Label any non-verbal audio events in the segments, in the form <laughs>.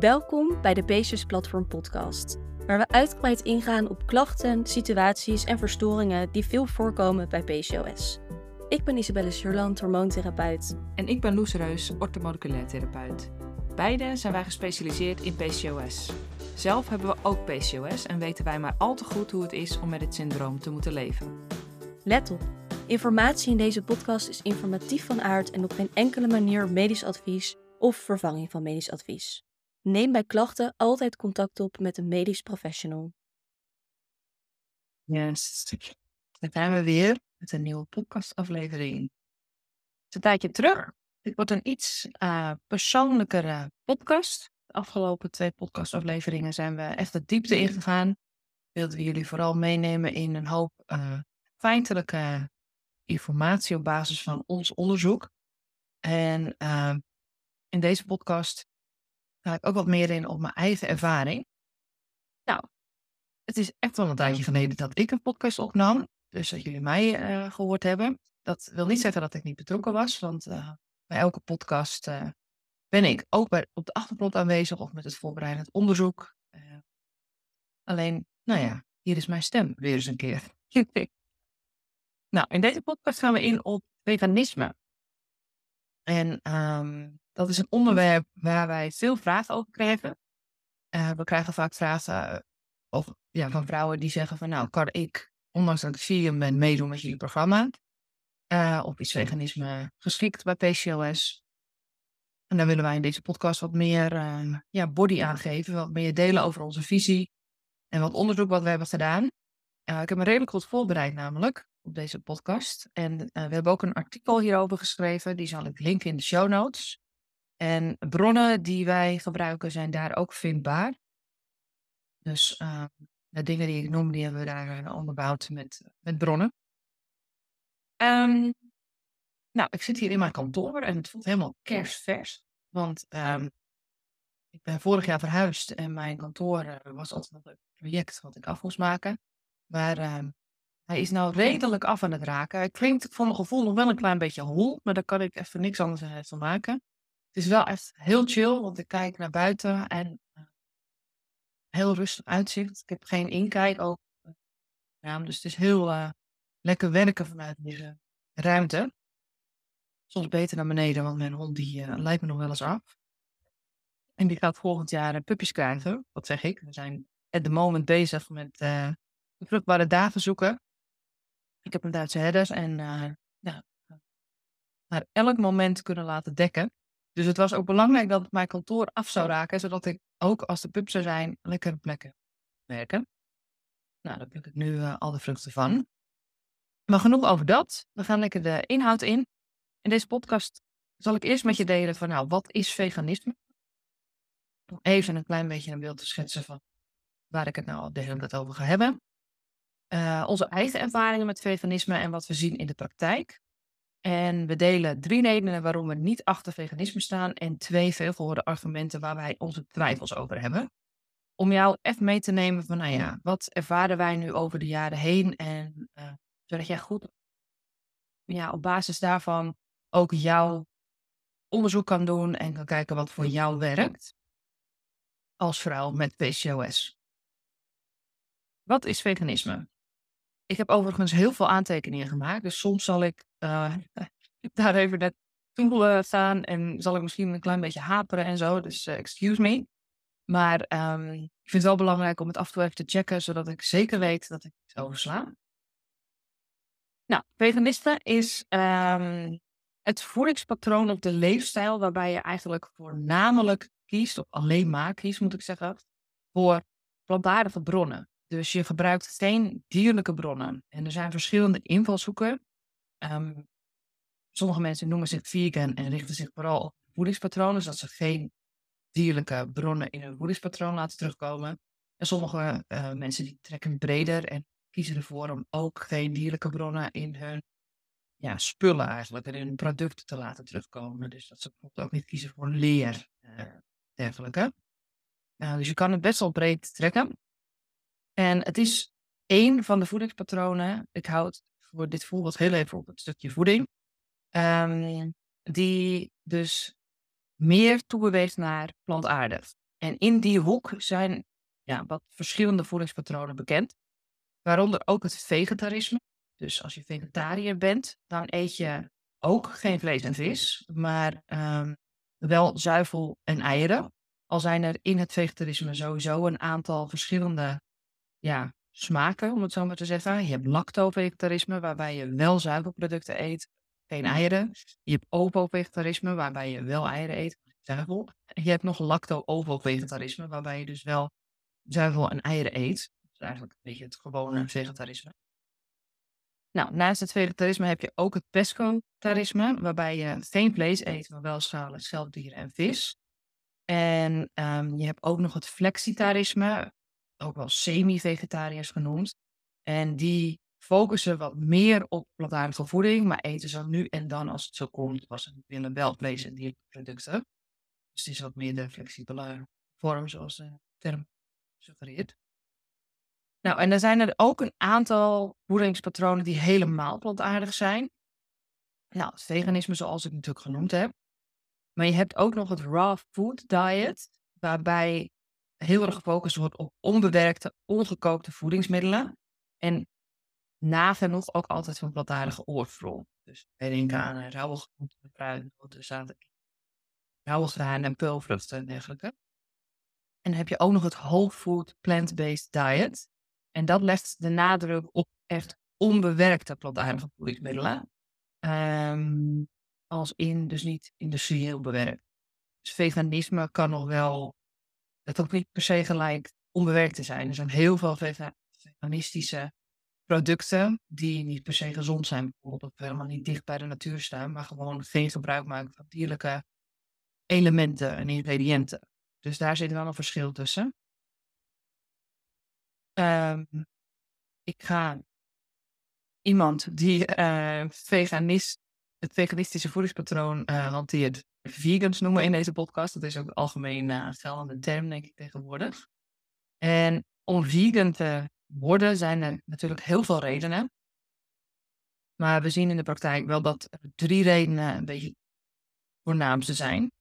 Welkom bij de PCOS Platform Podcast, waar we uitgebreid ingaan op klachten, situaties en verstoringen die veel voorkomen bij PCOS. Ik ben Isabelle Surland, hormoontherapeut. En ik ben Loes Reus, orthomoleculair therapeut. Beide zijn wij gespecialiseerd in PCOS. Zelf hebben we ook PCOS en weten wij maar al te goed hoe het is om met het syndroom te moeten leven. Let op, informatie in deze podcast is informatief van aard en op geen enkele manier medisch advies of vervanging van medisch advies. Neem bij klachten altijd contact op met een medisch professional. Yes, daar zijn we weer met een nieuwe podcastaflevering. Het is een tijdje terug. Dit wordt een iets uh, persoonlijkere podcast. De afgelopen twee podcastafleveringen zijn we echt de diepte ingegaan. Wilden we jullie vooral meenemen in een hoop uh, feitelijke informatie op basis van ons onderzoek. En uh, in deze podcast ga ik ook wat meer in op mijn eigen ervaring. Nou, het is echt wel een tijdje geleden dat ik een podcast opnam. Dus dat jullie mij uh, gehoord hebben. Dat wil niet zeggen dat ik niet betrokken was, want uh, bij elke podcast uh, ben ik ook bij, op de achtergrond aanwezig of met het voorbereidend onderzoek. alleen, nou ja, hier is mijn stem weer eens een keer. <laughs> nou, in deze podcast gaan we in op veganisme. En um, dat is een onderwerp waar wij veel vragen over krijgen. Uh, we krijgen vaak vragen over, ja, van vrouwen die zeggen van nou, kan ik, ondanks dat ik vegan ben, meedoen met jullie programma? Uh, of is veganisme geschikt bij PCOS? En daar willen wij in deze podcast wat meer ja, body aan geven, wat meer delen over onze visie en wat onderzoek wat we hebben gedaan. ik heb me redelijk goed voorbereid namelijk op deze podcast. En we hebben ook een artikel hierover geschreven, die zal ik linken in de show notes. En bronnen die wij gebruiken zijn daar ook vindbaar. Dus uh, de dingen die ik noem, die hebben we daar uh, onderbouwd met, met bronnen. Um, nou, ik zit hier in mijn kantoor en het voelt helemaal kerstvers. Want um, ik ben vorig jaar verhuisd en mijn kantoor uh, was altijd een project wat ik af moest maken. Maar hij is nou redelijk af aan het raken. Hij klinkt voor mijn gevoel nog wel een klein beetje hol, maar daar kan ik even niks anders van maken. Het is wel echt heel chill, want ik kijk naar buiten en uh, heel rustig uitzicht. Ik heb geen inkijk ook. Dus het is heel uh, lekker werken vanuit deze ruimte. Soms beter naar beneden, want mijn hond die uh, leidt me nog wel eens af. En die gaat volgend jaar pupjes krijgen. Wat zeg ik? We zijn at the moment bezig met de vruchtbare dagen zoeken. Ik heb een Duitse herders en ja, naar elk moment kunnen laten dekken. Dus het was ook belangrijk dat mijn kantoor af zou raken, zodat ik ook als de pups er zijn, lekkere plekken werken. Nou, daar pluk ik nu uh, al de vruchten van. Maar genoeg over dat. We gaan lekker de inhoud in. In deze podcast zal ik eerst met je delen van, nou, wat is veganisme? Om even een klein beetje een beeld te schetsen van waar ik het nou de hele tijd over ga hebben. Uh, onze eigen ervaringen met veganisme en wat we zien in de praktijk. En we delen drie redenen waarom we niet achter veganisme staan en twee veelgehoorde argumenten waar wij onze twijfels over hebben. Om jou even mee te nemen van, nou ja, wat ervaren wij nu over de jaren heen en uh, zodat jij goed ja, op basis daarvan ook jouw onderzoek kan doen en kan kijken wat voor jou werkt als vrouw met PCOS. Wat is veganisme? Ik heb overigens heel veel aantekeningen gemaakt, dus soms zal ik <laughs> uh, daar even net toe staan en zal ik misschien een klein beetje haperen en zo, dus uh, excuse me. Maar um, ik vind het wel belangrijk om het af en toe even te checken, zodat ik zeker weet dat ik het oversla. Nou, veganisme is um, het voedingspatroon of de leefstijl waarbij je eigenlijk voornamelijk kiest, of alleen maar kiest moet ik zeggen, voor plantaardige bronnen. Dus je gebruikt geen dierlijke bronnen. En er zijn verschillende invalshoeken. Um, sommige mensen noemen zich vegan en richten zich vooral op voedingspatronen, dus dat ze geen dierlijke bronnen in hun voedingspatroon laten terugkomen. En sommige uh, mensen die trekken breder en kiezen ervoor om ook geen dierlijke bronnen in hun ja, spullen eigenlijk, in hun producten te laten terugkomen. Dus dat ze bijvoorbeeld ook niet kiezen voor leer, uh, dergelijke. Uh, dus je kan het best wel breed trekken. En het is één van de voedingspatronen. Ik houd voor dit voorbeeld heel even op het stukje voeding. Um, die dus meer toebeweegt naar plantaardig. En in die hoek zijn ja, wat verschillende voedingspatronen bekend. Waaronder ook het vegetarisme. Dus als je vegetariër bent, dan eet je ook geen vlees en vis, maar ehm, wel zuivel en eieren. Al zijn er in het vegetarisme sowieso een aantal verschillende ja, smaken, om het zo maar te zeggen. Je hebt lacto-vegetarisme, waarbij je wel zuivelproducten eet, geen eieren. Je hebt ovo-vegetarisme, waarbij je wel eieren eet, zuivel. En je hebt nog lacto-ovo-vegetarisme, waarbij je dus wel zuivel en eieren eet. Dat is eigenlijk een beetje het gewone vegetarisme. Nou, naast het vegetarisme heb je ook het pescatarisme, waarbij je geen vlees eet, maar wel schalen, schelpdieren en vis. En um, je hebt ook nog het flexitarisme, ook wel semi-vegetariërs genoemd. En die focussen wat meer op plantaardige voeding, maar eten ze nu en dan als het zo komt, was ze willen wel vlees en dierproducten. Dus het is wat meer de flexibele vorm, zoals de term suggereert. Nou, en er zijn er ook een aantal voedingspatronen die helemaal plantaardig zijn. Nou, het veganisme, zoals ik natuurlijk genoemd heb. Maar je hebt ook nog het raw food diet, waarbij heel erg gefocust wordt op onbewerkte, ongekookte voedingsmiddelen. En nagenoeg ook altijd van plantaardige oorsprong. Dus denk aan uh, rauwe groenten, kruiden, zaten rauwe granen en peulvruchten en dergelijke. En dan heb je ook nog het whole food plant-based diet. En dat legt de nadruk op echt onbewerkte plantaardige voedingsmiddelen. Um, als in, dus niet industrieel bewerkt. Dus veganisme kan nog wel, het ook niet per se gelijk onbewerkt te zijn. Er zijn heel veel veganistische producten die niet per se gezond zijn. Bijvoorbeeld of helemaal niet dicht bij de natuur staan, maar gewoon geen gebruik maken van dierlijke elementen en ingrediënten. Dus daar zit wel een verschil tussen. Um, ik ga iemand die uh, veganist, het veganistische voedingspatroon uh, hanteert, vegans noemen in deze podcast. Dat is ook een algemeen uh, geldende term, denk ik, tegenwoordig. En om vegan te worden zijn er natuurlijk heel veel redenen. Maar we zien in de praktijk wel dat er drie redenen een beetje voornaamste zijn.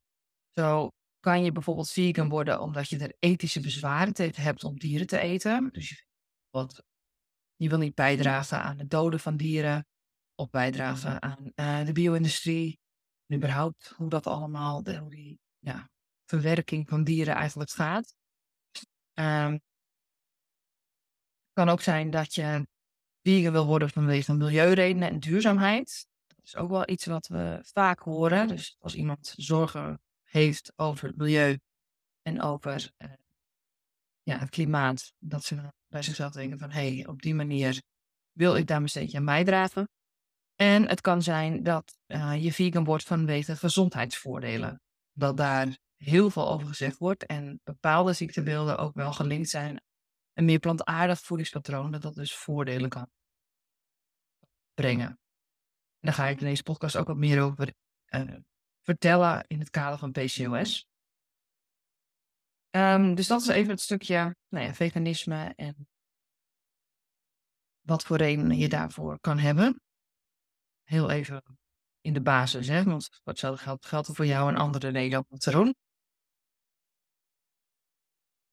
Zo kan je bijvoorbeeld vegan worden omdat je er ethische bezwaren tegen hebt om dieren te eten. Dus je, wat, je wil niet bijdragen aan het doden van dieren of bijdragen aan uh, de bio-industrie. Überhaupt hoe dat allemaal, de, hoe die ja, verwerking van dieren eigenlijk gaat. Um, het kan ook zijn dat je vegan wil worden vanwege milieuredenen en duurzaamheid. Dat is ook wel iets wat we vaak horen. Dus als iemand zorgen heeft over het milieu en over uh, ja, het klimaat, dat ze bij zichzelf denken van hé, hey, op die manier wil ik daar mijn steentje aan bijdragen. En het kan zijn dat uh, je vegan wordt vanwege gezondheidsvoordelen. Dat daar heel veel over gezegd wordt en bepaalde ziektebeelden ook wel gelinkt zijn. Een meer plantaardig voedingspatroon, dat dat dus voordelen kan brengen. En daar ga ik in deze podcast ook wat meer over uh, vertellen in het kader van PCOS. Ehm, dus dat is even het stukje nou ja, veganisme en wat voor redenen je daarvoor kan hebben. Heel even in de basis, hè, want hetzelfde geldt, geldt voor jou en andere redenen om te doen.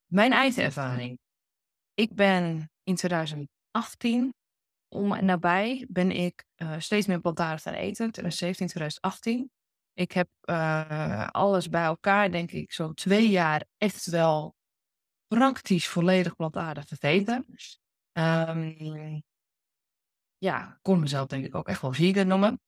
Mijn eigen ervaring. Ik ben in 2018 om en nabij ben ik uh, steeds meer plantaardig gaan eten. 2017, 2018. Ik heb uh, alles bij elkaar, denk ik, zo'n twee jaar echt wel praktisch volledig plantaardig gegeten. Um, ja, kon mezelf denk ik ook echt wel vegan noemen.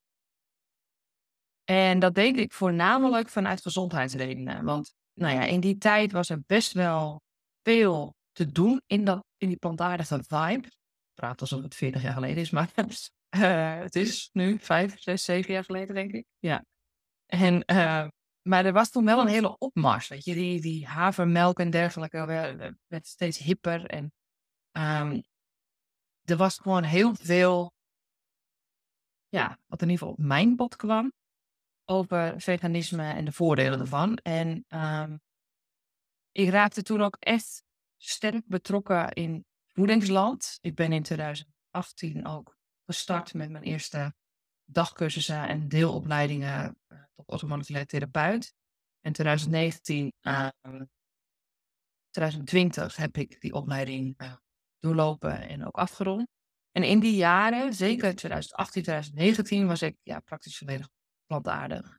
En dat deed ik voornamelijk vanuit gezondheidsredenen. Want nou ja, in die tijd was er best wel veel te doen in, dat, in die plantaardige vibe. Ik praat alsof het 40 jaar geleden is, maar uh, <laughs> het is nu 5, 6, 7 jaar geleden, denk ik. Ja. En, uh, maar er was toen wel een hele opmars. Weet je, die, die havermelk en dergelijke werd, steeds hipper. En um, er was gewoon heel veel, ja, wat in ieder geval op mijn bod kwam. Over veganisme en de voordelen ervan. En um, ik raakte toen ook echt sterk betrokken in voedingsland. Ik ben in 2018 ook gestart met mijn eerste dagcursussen en deelopleidingen uh, tot orthomoleculaire therapeut. In 2019 uh, 2020 heb ik die opleiding uh, doorlopen en ook afgerond. En in die jaren, zeker 2018, 2019, was ik ja, praktisch volledig plantaardig.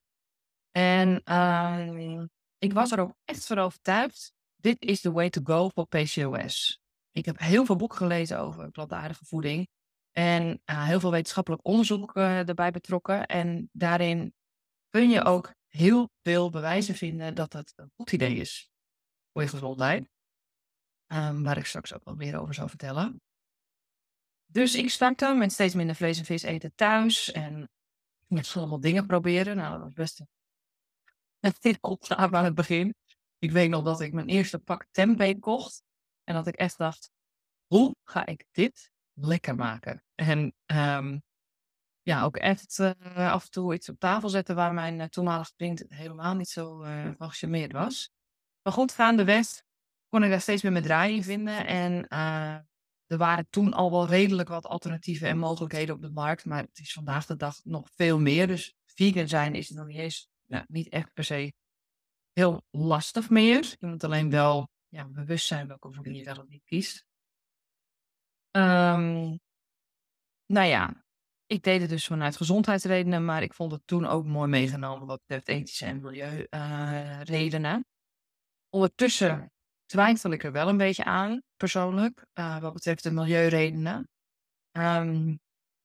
En uh, ik was er ook echt van overtuigd, dit is the way to go voor PCOS. Ik heb heel veel boeken gelezen over plantaardige voeding. En uh, heel veel wetenschappelijk onderzoek uh, erbij betrokken. En daarin kun je ook heel veel bewijzen vinden dat het een goed idee is voor je gezondheid. Um, waar ik straks ook wel meer over zal vertellen. Dus ik startte met steeds minder vlees en vis eten thuis. En met allemaal dingen proberen. Nou, dat was best een <laughs> opgave aan het begin. Ik weet nog dat ik mijn eerste pak tempeh kocht. En dat ik echt dacht, hoe ga ik dit lekker maken? En um, ja, ook echt uh, af en toe iets op tafel zetten waar mijn uh, toenmalige vriend helemaal niet zo uh, was. Maar goed, gaandeweg kon ik daar steeds meer mijn draai in vinden. En er waren toen al wel redelijk wat alternatieven en mogelijkheden op de markt. Maar het is vandaag de dag nog veel meer. Dus vegan zijn is nog niet eens, nou, niet echt per se heel lastig meer. Je moet alleen wel ja, bewust zijn welke voeding je wel of niet kiest. Um, nou ja, ik deed het dus vanuit gezondheidsredenen, maar ik vond het toen ook mooi meegenomen wat betreft ethische en milieuredenen. Uh, Ondertussen twijfel ik er wel een beetje aan, persoonlijk, uh, wat betreft de milieuredenen. Um,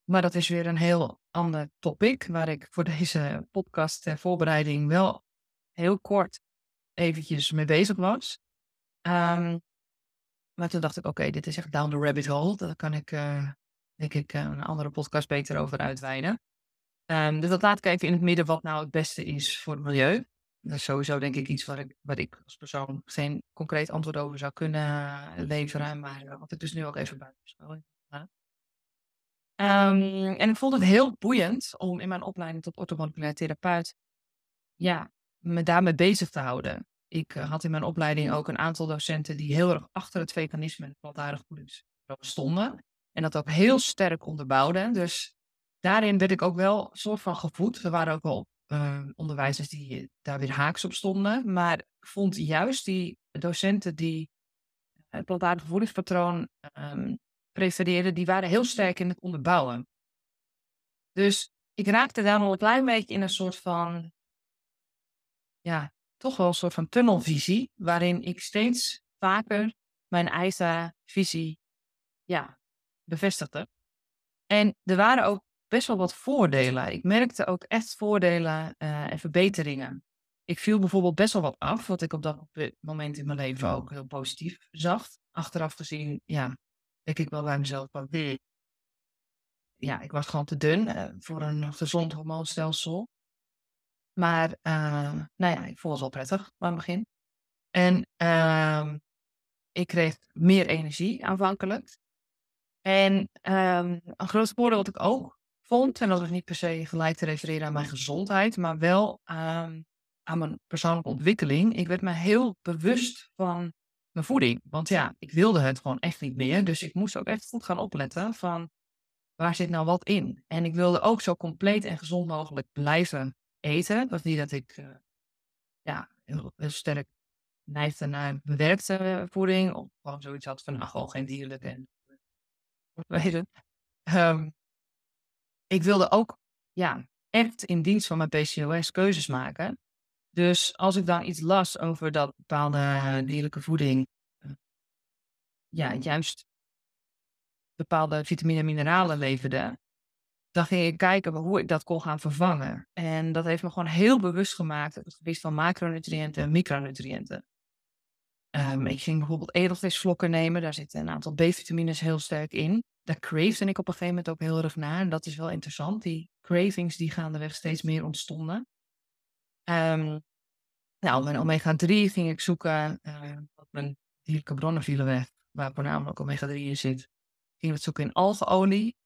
maar dat is weer een heel ander topic, waar ik voor deze podcast ter voorbereiding wel heel kort eventjes mee bezig was. Um, maar toen dacht ik, oké, dit is echt down the rabbit hole. Daar kan ik, uh, denk ik, uh, een andere podcast beter over uitweiden. Um, dus dat laat ik even in het midden wat nou het beste is voor het milieu. Dat is sowieso denk ik iets waar ik, waar ik als persoon geen concreet antwoord over zou kunnen leveren. Maar wat ik dus nu ook even buiten beschouwing um, En ik vond het heel boeiend om in mijn opleiding tot orthomoleculair therapeut ja, me daarmee bezig te houden. Ik uh, had in mijn opleiding ook een aantal docenten die heel erg achter het veganisme en plantaardig voedingsprogram stonden. En dat ook heel sterk onderbouwden. Dus daarin werd ik ook wel een soort van gevoed. Er waren ook wel uh, onderwijzers die daar weer haaks op stonden. Maar vond juist die docenten die het plantaardig voedingspatroon um, prefereerden, die waren heel sterk in het onderbouwen. Dus ik raakte daar nog een klein beetje in een soort van ja, toch wel een soort van tunnelvisie, waarin ik steeds vaker mijn eigen visie ja, bevestigde. En er waren ook best wel wat voordelen. Ik merkte ook echt voordelen uh, en verbeteringen. Ik viel bijvoorbeeld best wel wat af, wat ik op dat moment in mijn leven ook heel positief zag. Achteraf gezien, ja, denk ik wel bij mezelf van, ja, ik was gewoon te dun uh, voor een gezond hormoonstelsel. Maar uh, nou ja, ik vond het wel prettig aan het begin. En uh, ik kreeg meer energie aanvankelijk. En um, een groot voordeel wat ik ook vond, en dat is niet per se gelijk te refereren aan mijn gezondheid, maar wel um, aan mijn persoonlijke ontwikkeling. Ik werd me heel bewust van mijn voeding. Want ja, ik wilde het gewoon echt niet meer. Dus ik moest ook echt goed gaan opletten van waar zit nou wat in. En ik wilde ook zo compleet en gezond mogelijk blijven eten. Het was niet dat ik uh, ja, heel, heel, sterk neigde naar bewerkte voeding. Of gewoon zoiets had van, nou, gewoon geen dierlijke. En, <laughs> weet. Um, ik wilde ook ja, echt in dienst van mijn PCOS keuzes maken. Dus als ik dan iets las over dat bepaalde dierlijke voeding uh, ja, juist bepaalde vitamine en mineralen leverde, dan ging ik kijken hoe ik dat kon gaan vervangen. En dat heeft me gewoon heel bewust gemaakt op het gebied van macronutriënten en micronutriënten. Um, ik ging bijvoorbeeld edelvisvlokken nemen, daar zitten een aantal B-vitamines heel sterk in. Daar cravede ik op een gegeven moment ook heel erg naar. En dat is wel interessant. Die cravings die gaandeweg steeds meer ontstonden. Um, nou, mijn omega-3 ging ik zoeken. Uh, mijn dierlijke bronnen vielen weg, waar voornamelijk omega-3 in zit. Ik ging het zoeken in algeolie.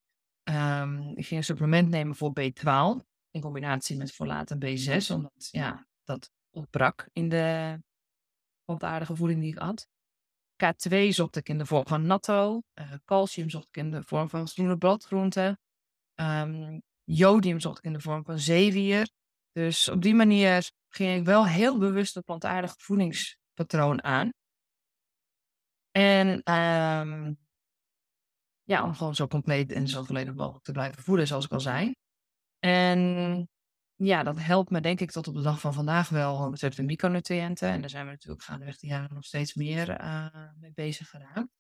Ik ging een supplement nemen voor B12 in combinatie met folaat en B6, omdat ja, dat ontbrak in de plantaardige voeding die ik had. K2 zocht ik in de vorm van natto. Uh, calcium zocht ik in de vorm van groene bladgroenten. Um, jodium zocht ik in de vorm van zeewier. Dus op die manier ging ik wel heel bewust het plantaardige voedingspatroon aan. En ehm, ja, om gewoon zo compleet en zo volledig mogelijk te blijven voeden, zoals ik al zei. En ja, dat helpt me denk ik tot op de dag van vandaag wel betreft de micronutriënten. En daar zijn we natuurlijk gaandeweg de jaren nog steeds meer uh, mee bezig geraakt.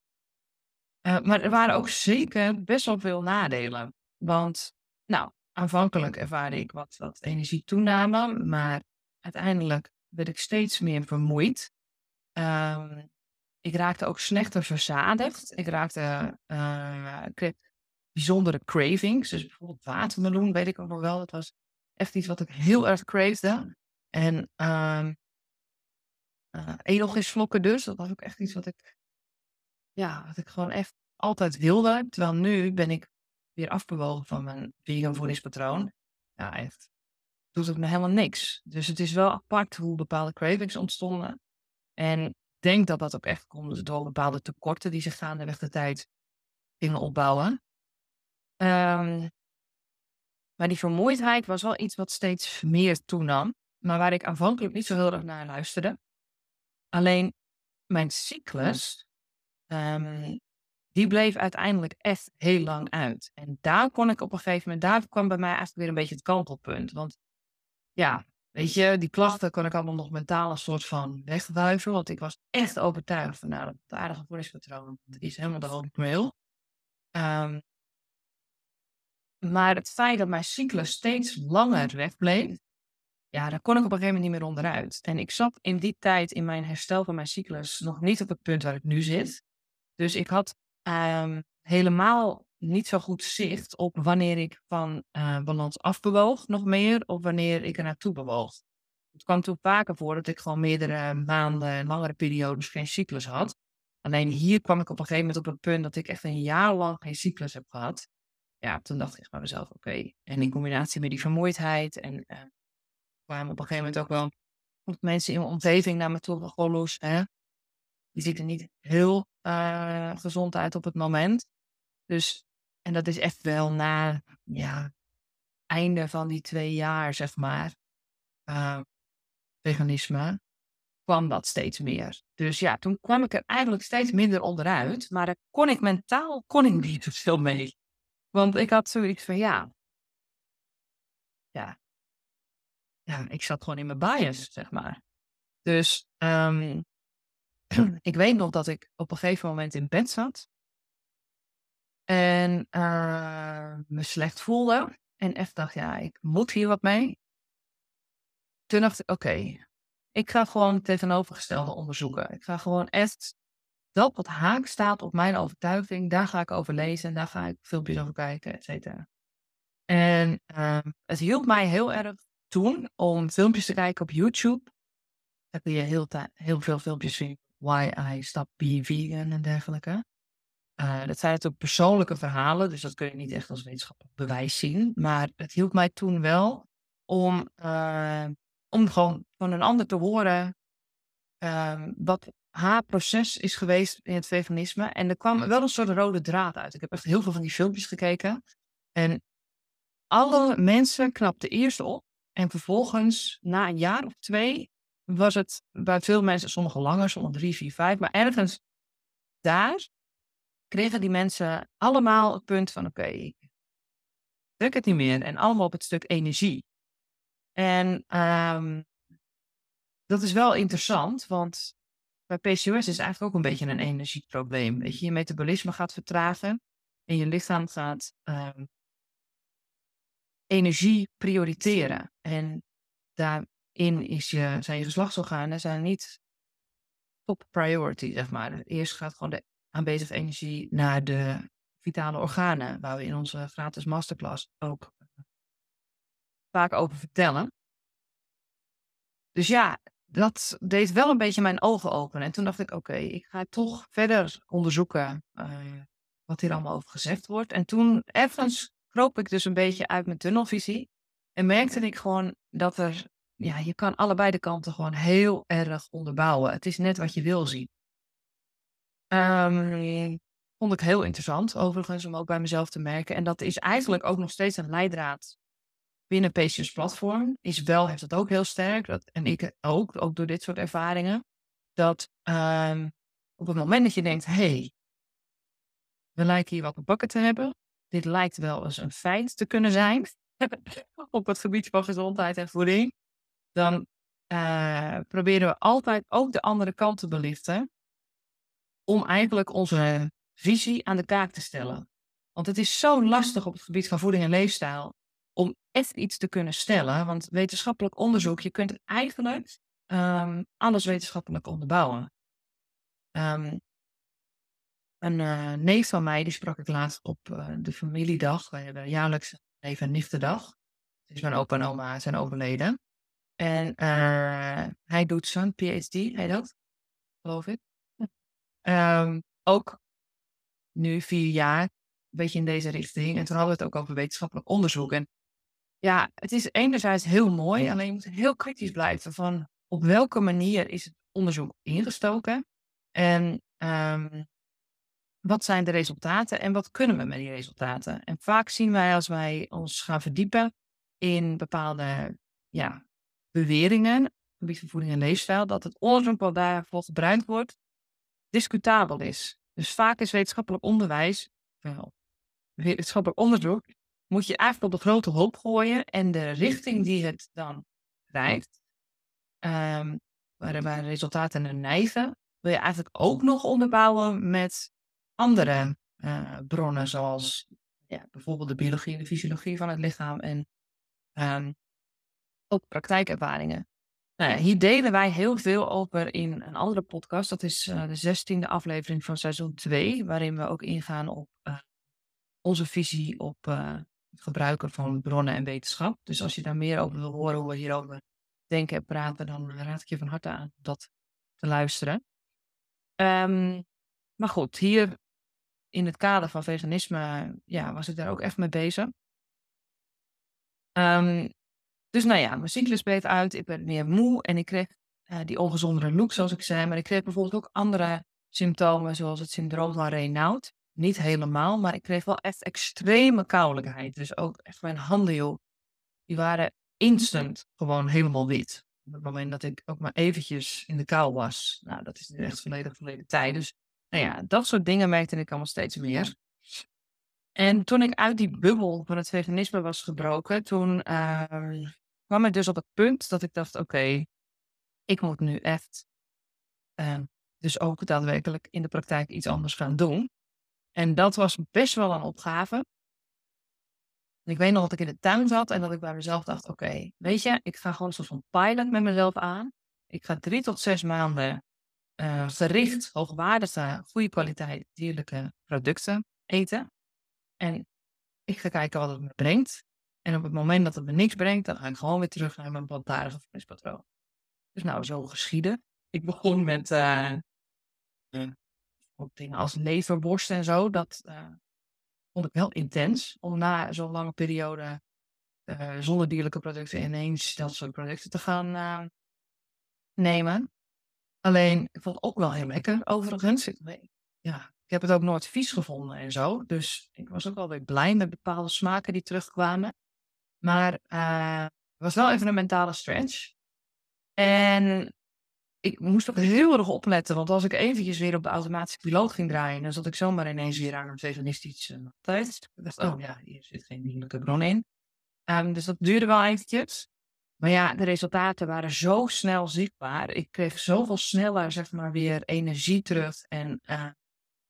Uh, maar er waren ook zeker best wel veel nadelen. Want, nou, aanvankelijk ervaarde ik wat, wat energietoename, maar uiteindelijk werd ik steeds meer vermoeid. Uh, ik raakte ook slechter verzadigd. Ik raakte, uh, ik kreeg bijzondere cravings. Dus bijvoorbeeld watermeloen, weet ik ook nog wel. Dat was echt iets wat ik heel erg cravede. En uh, uh, edelgisvlokken dus. Dat was ook echt iets wat ik, ja, wat ik gewoon echt altijd wilde. Terwijl nu ben ik weer afbewogen van mijn vegan voedingspatroon. Ja, echt. Doet het me helemaal niks. Dus het is wel apart hoe bepaalde cravings ontstonden. En ik denk dat dat ook echt komt door bepaalde tekorten die zich gaandeweg de tijd gingen opbouwen. Um, maar die vermoeidheid was wel iets wat steeds meer toenam. Maar waar ik aanvankelijk niet zo heel erg naar luisterde. Alleen mijn cyclus, um, die bleef uiteindelijk echt heel lang uit. En daar kon ik op een gegeven moment, daar kwam bij mij eigenlijk weer een beetje het kantelpunt. Want ja, weet je, die klachten kon ik allemaal nog mentaal een soort van wegwuiven. Want ik was echt overtuigd van, nou, dat aardige voedingspatroon is helemaal de holy grail. Um, maar het feit dat mijn cyclus steeds langer wegbleef, ja, daar kon ik op een gegeven moment niet meer onderuit. En ik zat in die tijd in mijn herstel van mijn cyclus nog niet op het punt waar ik nu zit. Dus ik had um, helemaal niet zo goed zicht op wanneer ik van uh, balans afbewoog nog meer, of wanneer ik er naartoe bewoog. Het kwam toen vaker voor dat ik gewoon meerdere maanden, langere periodes geen cyclus had. Alleen hier kwam ik op een gegeven moment op het punt dat ik echt een jaar lang geen cyclus heb gehad ja, toen dacht ik bij mezelf, oké. En in combinatie met die vermoeidheid en uh, kwamen op een gegeven moment ook wel mensen in mijn omgeving naar me toe los, hè. Die ziet er niet heel uh, gezond uit op het moment. Dus, en dat is echt wel na, ja, einde van die twee jaar, zeg maar, uh, veganisme, kwam dat steeds meer. Dus ja, toen kwam ik er eigenlijk steeds minder onderuit. Maar daar kon ik mentaal kon ik niet zoveel mee. Want ik had zoiets van, ja. Ja. Ja, ik zat gewoon in mijn bias, zeg maar. Dus um, <clears throat> ik weet nog dat ik op een gegeven moment in bed zat. En uh, me slecht voelde. En echt dacht, ja, ik moet hier wat mee. Toen dacht ik, oké, ik ga gewoon het tegenovergestelde onderzoeken. Ik ga gewoon echt dat wat haak staat op mijn overtuiging, daar ga ik over lezen en daar ga ik filmpjes over kijken, et cetera. En uh, het hielp mij heel erg toen om filmpjes te kijken op YouTube. Daar kun je heel, heel veel filmpjes zien. Why I Stop Being Vegan en dergelijke. Uh, dat zijn natuurlijk persoonlijke verhalen, dus dat kun je niet echt als wetenschappelijk bewijs zien. Maar het hielp mij toen wel om, uh, om gewoon van een ander te horen uh, wat haar proces is geweest in het veganisme. En er kwam wel een soort rode draad uit. Ik heb echt heel veel van die filmpjes gekeken. En alle mensen knapten eerst op. En vervolgens, na een jaar of twee, was het bij veel mensen, sommige langer, sommige drie, vier, vijf. Maar ergens daar kregen die mensen allemaal het punt van: oké, okay, ik het niet meer. En allemaal op het stuk energie. En um, dat is wel interessant, want bij PCOS is eigenlijk ook een beetje een energieprobleem. Weet je, je metabolisme gaat vertragen en je lichaam gaat um, energie prioriteren. En daarin is je, zijn je geslachtsorganen zijn niet top priority, zeg maar. Eerst gaat gewoon de aanwezige energie naar de vitale organen, waar we in onze gratis masterclass ook vaak over vertellen. Dus ja, dat deed wel een beetje mijn ogen openen. En toen dacht ik, oké, ik ga toch verder onderzoeken uh, wat hier allemaal over gezegd wordt. En toen ergens kroop ik dus een beetje uit mijn tunnelvisie. En merkte ik gewoon dat er, ja, je kan allebei de kanten gewoon heel erg onderbouwen. Het is net wat je wil zien. Um, vond ik heel interessant, overigens, om ook bij mezelf te merken. En dat is eigenlijk ook nog steeds een leidraad binnen PCS Platform is wel, heeft het ook heel sterk, dat, en ik ook, ook door dit soort ervaringen, dat um, op het moment dat je denkt, hey, we lijken hier wat te pakken te hebben. Dit lijkt wel eens een feit te kunnen zijn <laughs> op het gebied van gezondheid en voeding. Dan uh, proberen we altijd ook de andere kant te belichten. Om eigenlijk onze visie aan de kaak te stellen. Want het is zo lastig op het gebied van voeding en leefstijl om echt iets te kunnen stellen. Want wetenschappelijk onderzoek, je kunt eigenlijk um, alles wetenschappelijk onderbouwen. Um, een uh, neef van mij, die sprak ik laatst op uh, de familiedag. Wij hebben jaarlijks een neef- en nichtendag. Dus mijn opa en oma zijn overleden. En uh, hij doet zo'n PhD, heet dat? Geloof ik. Um, ook nu vier jaar, een beetje in deze richting. En toen hadden we het ook over wetenschappelijk onderzoek. En ja, het is enerzijds heel mooi, alleen je moet heel kritisch blijven van op welke manier is het onderzoek ingestoken en um, wat zijn de resultaten en wat kunnen we met die resultaten. En vaak zien wij als wij ons gaan verdiepen in bepaalde ja, beweringen, op het gebied van voeding en leefstijl, dat het onderzoek wat daarvoor gebruikt wordt, discutabel is. Dus vaak is wetenschappelijk onderwijs, wel, wetenschappelijk onderzoek, moet je eigenlijk op de grote hoop gooien en de richting die het dan krijgt, um, waar, waar resultaten naar neigen, wil je eigenlijk ook nog onderbouwen met andere uh, bronnen, zoals ja, bijvoorbeeld de biologie en de fysiologie van het lichaam en um, ook praktijkervaringen. Nou hier delen wij heel veel over in een andere podcast. Dat is uh, de zestiende aflevering van seizoen 2, waarin we ook ingaan op uh, onze visie op het gebruiken van bronnen en wetenschap. Dus als je daar meer over wil horen, hoe we hierover denken en praten, dan raad ik je van harte aan dat te luisteren. Um, maar goed, hier in het kader van veganisme ja, was ik daar ook echt mee bezig. Um, dus nou ja, mijn cyclus bleef uit, ik werd meer moe en ik kreeg uh, die ongezondere look, zoals ik zei. Maar ik kreeg bijvoorbeeld ook andere symptomen, zoals het syndroom van Raynaud. Niet helemaal, maar ik kreeg wel echt extreme koudelijkheid. Dus ook echt mijn handen, joh, die waren instant gewoon helemaal wit. Op het moment dat ik ook maar eventjes in de kou was. Nou, dat is nu echt volledig verleden tijd. Dus nou ja, dat soort dingen merkte ik allemaal steeds meer. En toen ik uit die bubbel van het veganisme was gebroken, toen uh, kwam ik dus op het punt dat ik dacht, oké, okay, ik moet nu echt uh, dus ook daadwerkelijk in de praktijk iets anders gaan doen. En dat was best wel een opgave. Ik weet nog dat ik in de tuin zat en dat ik bij mezelf dacht: oké, weet je, ik ga gewoon van pilot met mezelf aan. Ik ga drie tot zes maanden uh, gericht, hoogwaardige, goede kwaliteit dierlijke producten eten. En ik ga kijken wat het me brengt. En op het moment dat het me niks brengt, dan ga ik gewoon weer terug naar mijn plantaardige voedingspatroon. Dus nou, zo geschieden. Ik begon met uh, dingen als leverworst en zo. Dat vond ik wel intens. Om na zo'n lange periode zonder dierlijke producten ineens dat soort producten te gaan nemen. Alleen, ik vond het ook wel heel lekker, overigens. Ja, ik heb het ook nooit vies gevonden en zo. Dus ik was ook wel weer blij met bepaalde smaken die terugkwamen. Maar het was wel even een mentale stretch. En ik moest ook heel erg opletten, want als ik eventjes weer op de automatische piloot ging draaien, dan zat ik zomaar ineens weer aan een veganistische tijd. Ik dacht, oh ja, hier zit geen dierlijke bron in. Um, dus dat duurde wel eventjes. Maar ja, de resultaten waren zo snel zichtbaar. Ik kreeg zoveel sneller, zeg maar, weer energie terug. En uh,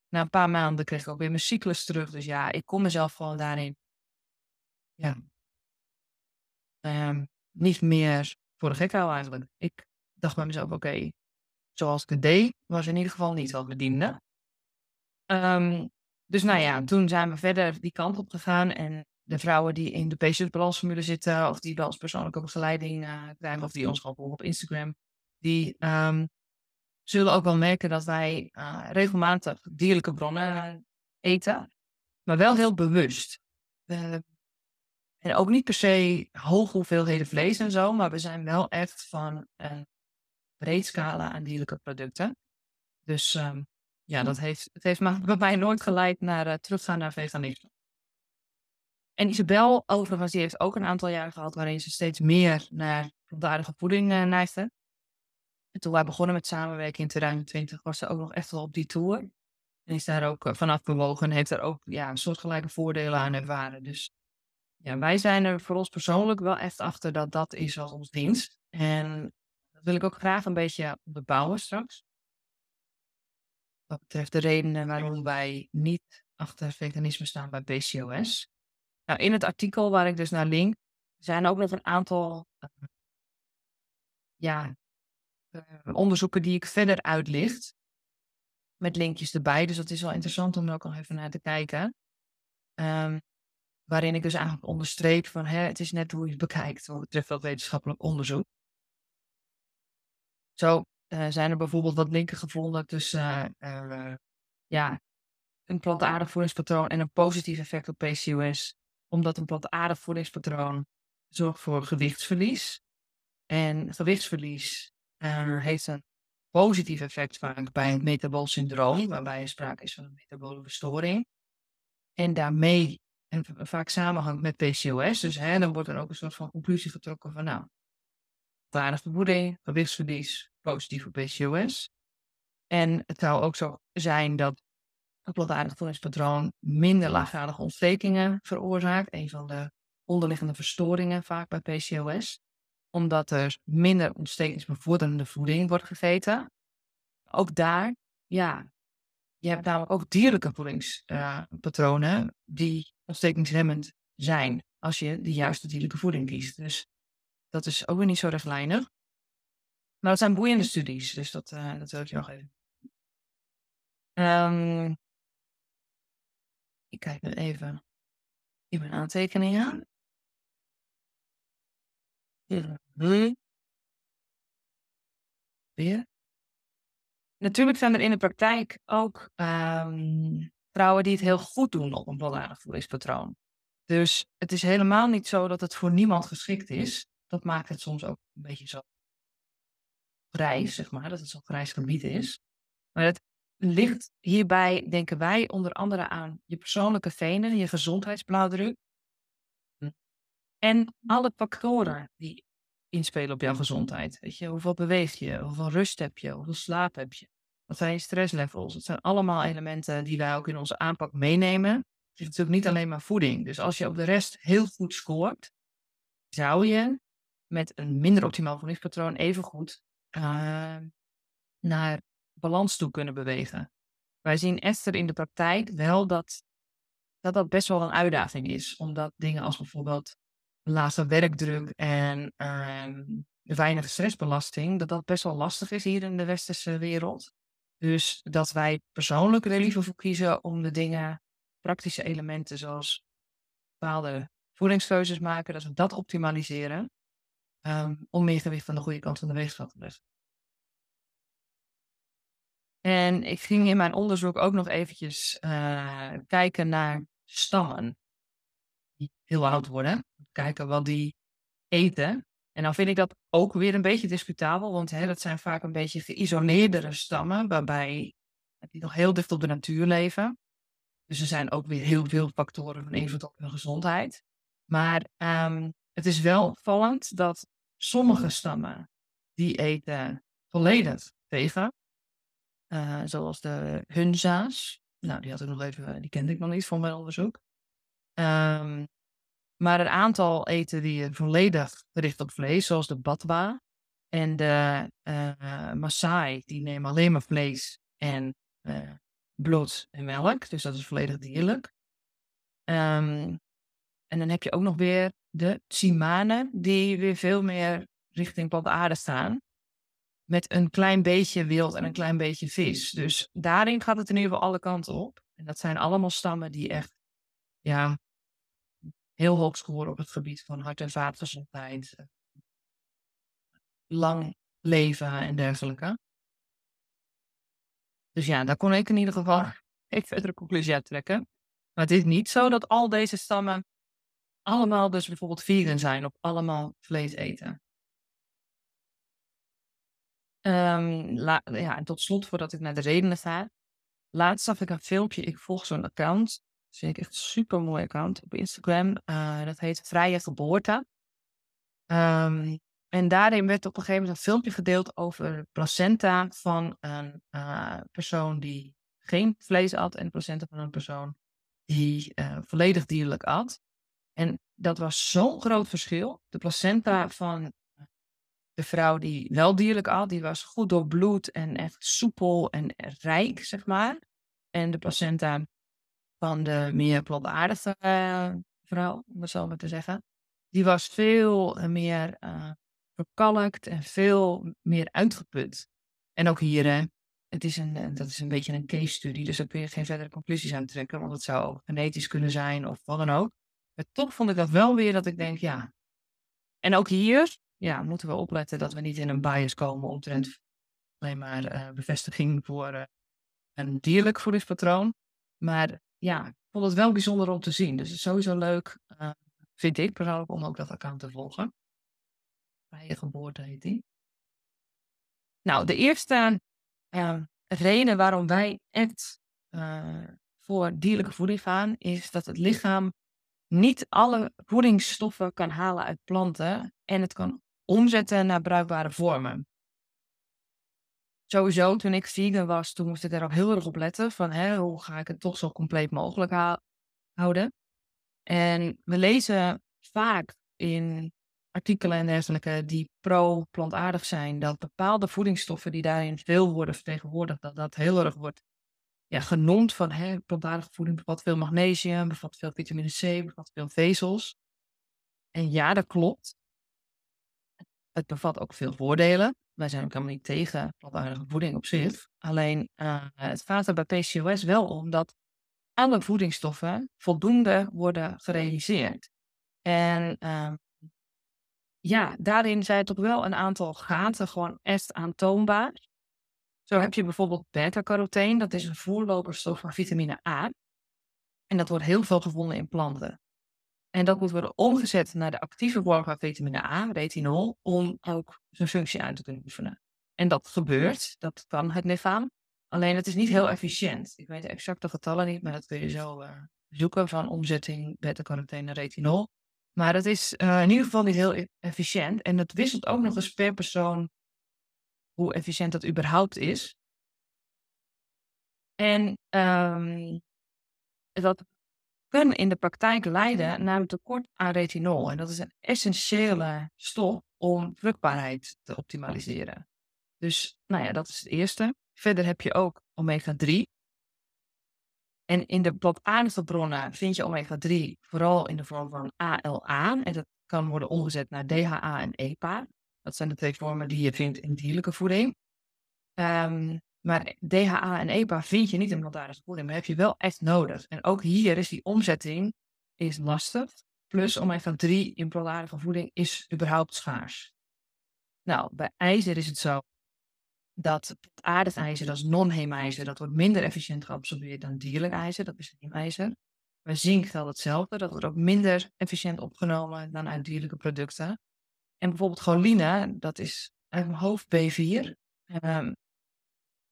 na een paar maanden kreeg ik ook weer mijn cyclus terug. Dus ja, ik kon mezelf gewoon daarin ja, um, niet meer voor de gek houden eigenlijk. Ik dacht bij mezelf, oké, zoals ik het deed, was in ieder geval niet wat me diende. Um, dus nou ja, toen zijn we verder die kant op gegaan. En de vrouwen die in de Patient Balance zitten, of die bij ons persoonlijke begeleiding uh, krijgen, of die ons gewoon volgen op Instagram, die um, zullen ook wel merken dat wij uh, regelmatig dierlijke bronnen eten, maar wel heel bewust. En ook niet per se hoge hoeveelheden vlees en zo, maar we zijn wel echt van breed scala aan dierlijke producten. Dus um, ja, dat heeft, het heeft <laughs> bij mij nooit geleid naar uh, teruggaan naar veganisme. En Isabel, overigens, die heeft ook een aantal jaren gehad waarin ze steeds meer naar plantaardige voeding uh, neigde. En toen wij begonnen met samenwerken in 2020 was ze ook nog echt wel op die tour. En is daar ook vanaf bewogen en heeft daar ook ja, soortgelijke voordelen aan ervaren. Dus ja, wij zijn er voor ons persoonlijk wel echt achter dat dat is als ons dienst. En dat wil ik ook graag een beetje bebouwen straks. Wat betreft de redenen waarom wij niet achter veganisme staan bij PCOS. Nou, in het artikel waar ik dus naar link, zijn ook nog een aantal uh, ja, uh, onderzoeken die ik verder uitlicht. Met linkjes erbij. Dus dat is wel interessant om er ook nog even naar te kijken. Um, waarin ik dus eigenlijk onderstreep van hè, het is net hoe je het bekijkt wat betreft dat wetenschappelijk onderzoek. Zo uh, zijn er bijvoorbeeld wat linken gevonden tussen uh, ja, een plantaardig voedingspatroon en een positief effect op PCOS. Omdat een plantaardig voedingspatroon zorgt voor gewichtsverlies. En gewichtsverlies uh, heeft een positief effect vaak bij het metabool syndroom, waarbij er sprake is van een metabole verstoring. En daarmee en vaak samenhangt met PCOS. Dus hè, dan wordt er ook een soort van conclusie getrokken van nou, plantaardige voeding, gewichtsverlies, positief voor PCOS. En het zou ook zo zijn dat een plantaardig voedingspatroon minder laaggradige ontstekingen veroorzaakt. Een van de onderliggende verstoringen vaak bij PCOS. Omdat er minder ontstekingsbevorderende voeding wordt gegeten. Ook daar, ja, je hebt namelijk ook dierlijke voedingspatronen uh, die ontstekingsremmend zijn. Als je de juiste dierlijke voeding kiest. Dus dat is ook weer niet zo rechtlijnig. Maar dat zijn boeiende studies, dus dat, uh, dat wil ik je nog even. Um, ik kijk nu even in mijn aantekeningen. Weer. Natuurlijk zijn er in de praktijk ook um, vrouwen die het heel goed doen op een plantaardig voedingspatroon. Dus het is helemaal niet zo dat het voor niemand geschikt is. Dat maakt het soms ook een beetje zo grijs, zeg maar, dat het zo'n grijs gebied is. Maar het ligt hierbij, denken wij, onder andere aan je persoonlijke venen, je gezondheidsblauwdruk. En alle factoren die inspelen op jouw gezondheid. Weet je, hoeveel beweeg je, hoeveel rust heb je, hoeveel slaap heb je, wat zijn je stresslevels. Het zijn allemaal elementen die wij ook in onze aanpak meenemen. Het is natuurlijk niet alleen maar voeding. Dus als je op de rest heel goed scoort, zou je met een minder optimaal voedingspatroon even goed uh, naar balans toe kunnen bewegen. Wij zien Esther in de praktijk wel dat, dat dat best wel een uitdaging is. Omdat dingen als bijvoorbeeld laagste werkdruk en uh, weinig stressbelasting, dat dat best wel lastig is hier in de westerse wereld. Dus dat wij persoonlijk er liever voor kiezen om de dingen, praktische elementen zoals bepaalde voedingskeuzes maken, dat we dat optimaliseren. Um, om meer gewicht van de goede kant van de weegschaal te leggen. En ik ging in mijn onderzoek ook nog eventjes uh, kijken naar stammen die heel oud worden. Kijken wat die eten. En dan vind ik dat ook weer een beetje discutabel, want hè, dat zijn vaak een beetje geïsoleerdere stammen, waarbij die nog heel dicht op de natuur leven. Dus er zijn ook weer heel veel factoren van invloed op hun gezondheid. Maar um, het is wel opvallend dat sommige stammen die eten volledig vegan. Uh, zoals de Hunza's. Nou, die had ik nog even, die kende ik nog niet van mijn onderzoek. Um, maar een aantal eten die volledig gericht op vlees, zoals de Batwa en de uh, Maasai, die nemen alleen maar vlees en uh, bloed en melk. Dus dat is volledig dierlijk. Um, en dan heb je ook nog weer de Tsimane, die weer veel meer richting plantaardig staan. Met een klein beetje wild en een klein beetje vis. Dus daarin gaat het in ieder geval alle kanten op. En dat zijn allemaal stammen die echt ja, heel hoog scoren op het gebied van hart- en vaatgezondheid. Eh, lang leven en dergelijke. Dus ja, daar kon ik in ieder geval <laughs> een verdere conclusie uit trekken. Maar het is niet zo dat al deze stammen allemaal dus bijvoorbeeld vegan zijn of allemaal vlees eten. Um, ja, en tot slot, voordat ik naar de redenen ga. Laatst zag ik een filmpje, ik volg zo'n account. Dat vind ik echt een super mooi account op Instagram. Uh, dat heet Vrije Geboorte. Um, En daarin werd op een gegeven moment een filmpje gedeeld over placenta van een uh, persoon die geen vlees at en placenta van een persoon die uh, volledig dierlijk at. En dat was zo'n groot verschil. De placenta van de vrouw die wel dierlijk at, die was goed doorbloed en echt soepel en rijk, zeg maar. En de placenta van de meer plantaardige uh, vrouw, om het zo maar te zeggen, die was veel meer uh, verkalkt en veel meer uitgeput. En ook hier, hè, het is een, eh, dat is een beetje een case study, dus daar kun je geen verdere conclusies aan trekken, want het zou genetisch kunnen zijn of wat dan ook. Maar toch vond ik dat wel weer dat ik denk, ja. En ook hier, ja, moeten we opletten dat we niet in een bias komen omtrent alleen maar uh, bevestiging voor uh, een dierlijk voedingspatroon. Maar ja, ik vond het wel bijzonder om te zien. Dus het is sowieso leuk, uh, vind ik persoonlijk, om ook dat account te volgen. Vrije geboorte heet die. Nou, de eerste reden waarom wij echt voor dierlijke voeding gaan, is dat het lichaam niet alle voedingsstoffen kan halen uit planten en het kan omzetten naar bruikbare vormen. Sowieso, toen ik vegan was, toen moest ik daar ook heel erg op letten van hè, hoe ga ik het toch zo compleet mogelijk houden. En we lezen vaak in artikelen en dergelijke die pro-plantaardig zijn, dat bepaalde voedingsstoffen die daarin veel worden vertegenwoordigd, dat dat heel erg wordt ja, genoemd van hè, plantaardige voeding bevat veel magnesium, bevat veel vitamine C, bevat veel vezels. En ja, dat klopt. Het bevat ook veel voordelen. Wij zijn ook helemaal niet tegen plantaardige voeding op zich. Alleen uh, het gaat er bij PCOS wel om dat alle voedingsstoffen voldoende worden gerealiseerd. En uh, ja, daarin zijn toch wel een aantal gaten gewoon echt aantoonbaar. Zo heb je bijvoorbeeld beta-carotene, dat is een voorloperstof van vitamine A. En dat wordt heel veel gevonden in planten. En dat moet worden omgezet naar de actieve vorm van vitamine A, retinol, om ook zijn functie uit te kunnen oefenen. En dat gebeurt, dat kan het lichaam. Alleen het is niet heel efficiënt. Ik weet de exacte getallen niet, maar dat kun je zo uh, zoeken van omzetting beta-carotene naar retinol. Maar het is uh, in ieder geval niet heel e-, efficiënt. En het wisselt ook nog eens per persoon hoe efficiënt dat überhaupt is. En um, dat kan in de praktijk leiden naar een tekort aan retinol. En dat is een essentiële stof om vruchtbaarheid te optimaliseren. Dus, nou ja, dat is het eerste. Verder heb je ook omega-3. En in de plantaardige bronnen vind je omega-3 vooral in de vorm van ALA. En dat kan worden omgezet naar DHA en EPA. Dat zijn de twee vormen die je vindt in dierlijke voeding. Um, maar DHA en EPA vind je niet in plantaardige voeding, maar heb je wel echt nodig. En ook hier is die omzetting is lastig. Plus omega-3 in plantaardige voeding is überhaupt schaars. Nou, bij ijzer is het zo dat aardig ijzer, dat is non-heemijzer, dat wordt minder efficiënt geabsorbeerd dan dierlijk ijzer, dat is heemijzer. Bij zink geldt hetzelfde, dat wordt ook minder efficiënt opgenomen dan uit dierlijke producten. En bijvoorbeeld choline, dat is uit mijn hoofd B4. Um,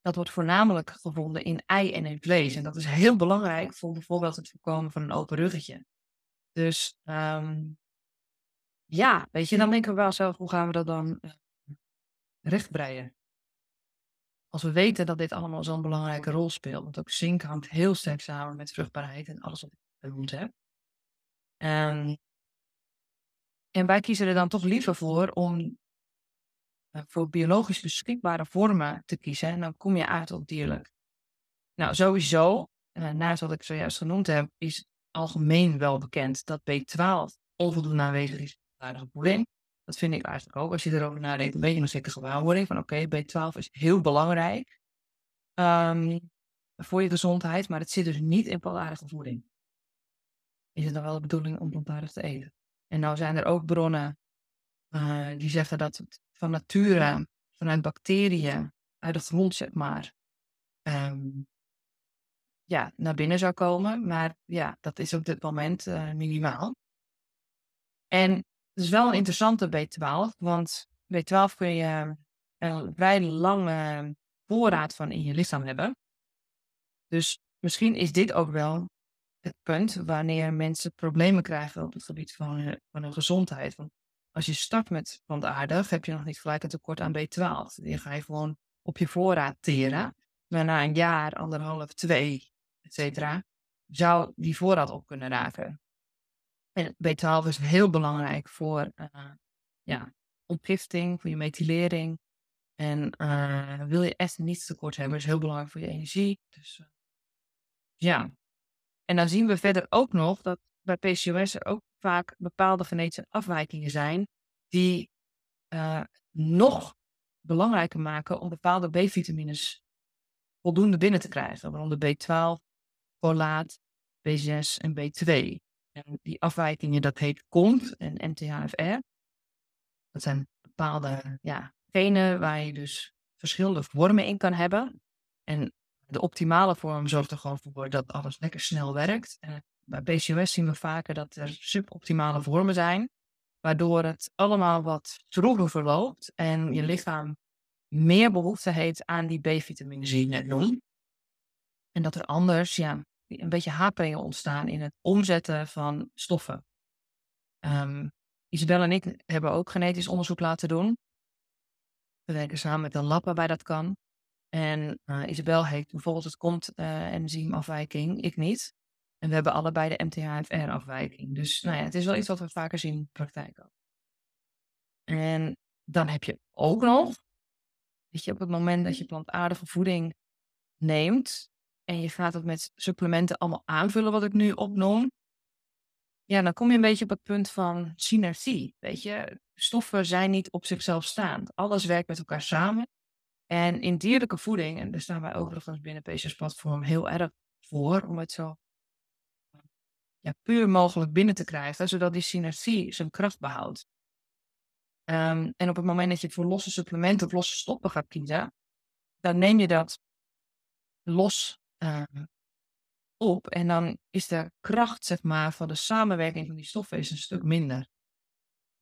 dat wordt voornamelijk gevonden in ei en in vlees. En dat is heel belangrijk voor bijvoorbeeld het voorkomen van een open ruggetje. Dus um, ja, weet je, dan denken we wel zelf, hoe gaan we dat dan uh, rechtbreien? Als we weten dat dit allemaal zo'n belangrijke rol speelt. Want ook zink hangt heel sterk samen met vruchtbaarheid en alles wat ik benoemd heb. Um, en wij kiezen er dan toch liever voor om eh, voor biologisch beschikbare vormen te kiezen. En dan kom je uit op dierlijk. Nou, sowieso, uh, naast wat ik zojuist genoemd heb, is algemeen wel bekend dat B12 onvoldoende aanwezig is in aardige voeding. Dat vind ik eigenlijk ook. Als je erover nadenkt, een beetje een zeker gewaarwording van oké, B12 is heel belangrijk um, voor je gezondheid, maar het zit dus niet in plantaardige voeding. Is het dan wel de bedoeling om plantaardig te eten? En nou zijn er ook bronnen uh, die zeggen dat het van nature, vanuit bacteriën, uit de grond zeg maar, um, ja, naar binnen zou komen. Maar ja, dat is op dit moment uh, minimaal. En het is wel een interessante B12, want B12 kun je een vrij lange voorraad van in je lichaam hebben. Dus misschien is dit ook wel het punt wanneer mensen problemen krijgen op het gebied van, van hun gezondheid. Want als je start met plantaardig, heb je nog niet gelijk een tekort aan B12. Die ga je gewoon op je voorraad teren. Maar na een jaar, anderhalf, twee, et cetera, zou die voorraad op kunnen raken. En B12 is heel belangrijk voor uh, ja, ontgifting, voor je methylering. En uh, wil je echt niet tekort hebben, is heel belangrijk voor je energie. Dus uh, ja. En dan zien we verder ook nog dat bij PCOS er ook vaak bepaalde genetische afwijkingen zijn die uh, nog belangrijker maken om bepaalde B-vitamines voldoende binnen te krijgen. Waaronder B12, folaat, B6 en B2. En die afwijkingen, dat heet CONT en MTHFR. Dat zijn bepaalde ja, genen waar je dus verschillende vormen in kan hebben. En de optimale vorm zorgt er gewoon voor dat alles lekker snel werkt. En bij PCOS zien we vaker dat er suboptimale vormen zijn, waardoor het allemaal wat stroever verloopt en je lichaam meer behoefte heeft aan die B-vitamine, je net. En dat er anders ja, een beetje haperingen ontstaan in het omzetten van stoffen. Um, Isabel en ik hebben ook genetisch onderzoek laten doen. We werken samen met een lab waarbij dat kan. En uh, Isabel heeft bijvoorbeeld het komt uh, enzymafwijking, ik niet. En we hebben allebei de MTHFR-afwijking. Dus nou ja, het is wel iets wat we vaker zien in de praktijk ook. En dan heb je ook nog, dat je op het moment dat je plantaardige voeding neemt en je gaat het met supplementen allemaal aanvullen, wat ik nu opnoem, ja, dan kom je een beetje op het punt van synergie. Weet je, stoffen zijn niet op zichzelf staand. Alles werkt met elkaar samen. En in dierlijke voeding, en daar staan wij overigens binnen PCS Platform heel erg voor, om het zo ja, puur mogelijk binnen te krijgen, zodat die synergie zijn kracht behoudt. Um, en op het moment dat je voor losse supplementen of losse stoppen gaat kiezen, dan neem je dat los uh, op. En dan is de kracht, zeg maar, van de samenwerking van die stoffen is een stuk minder.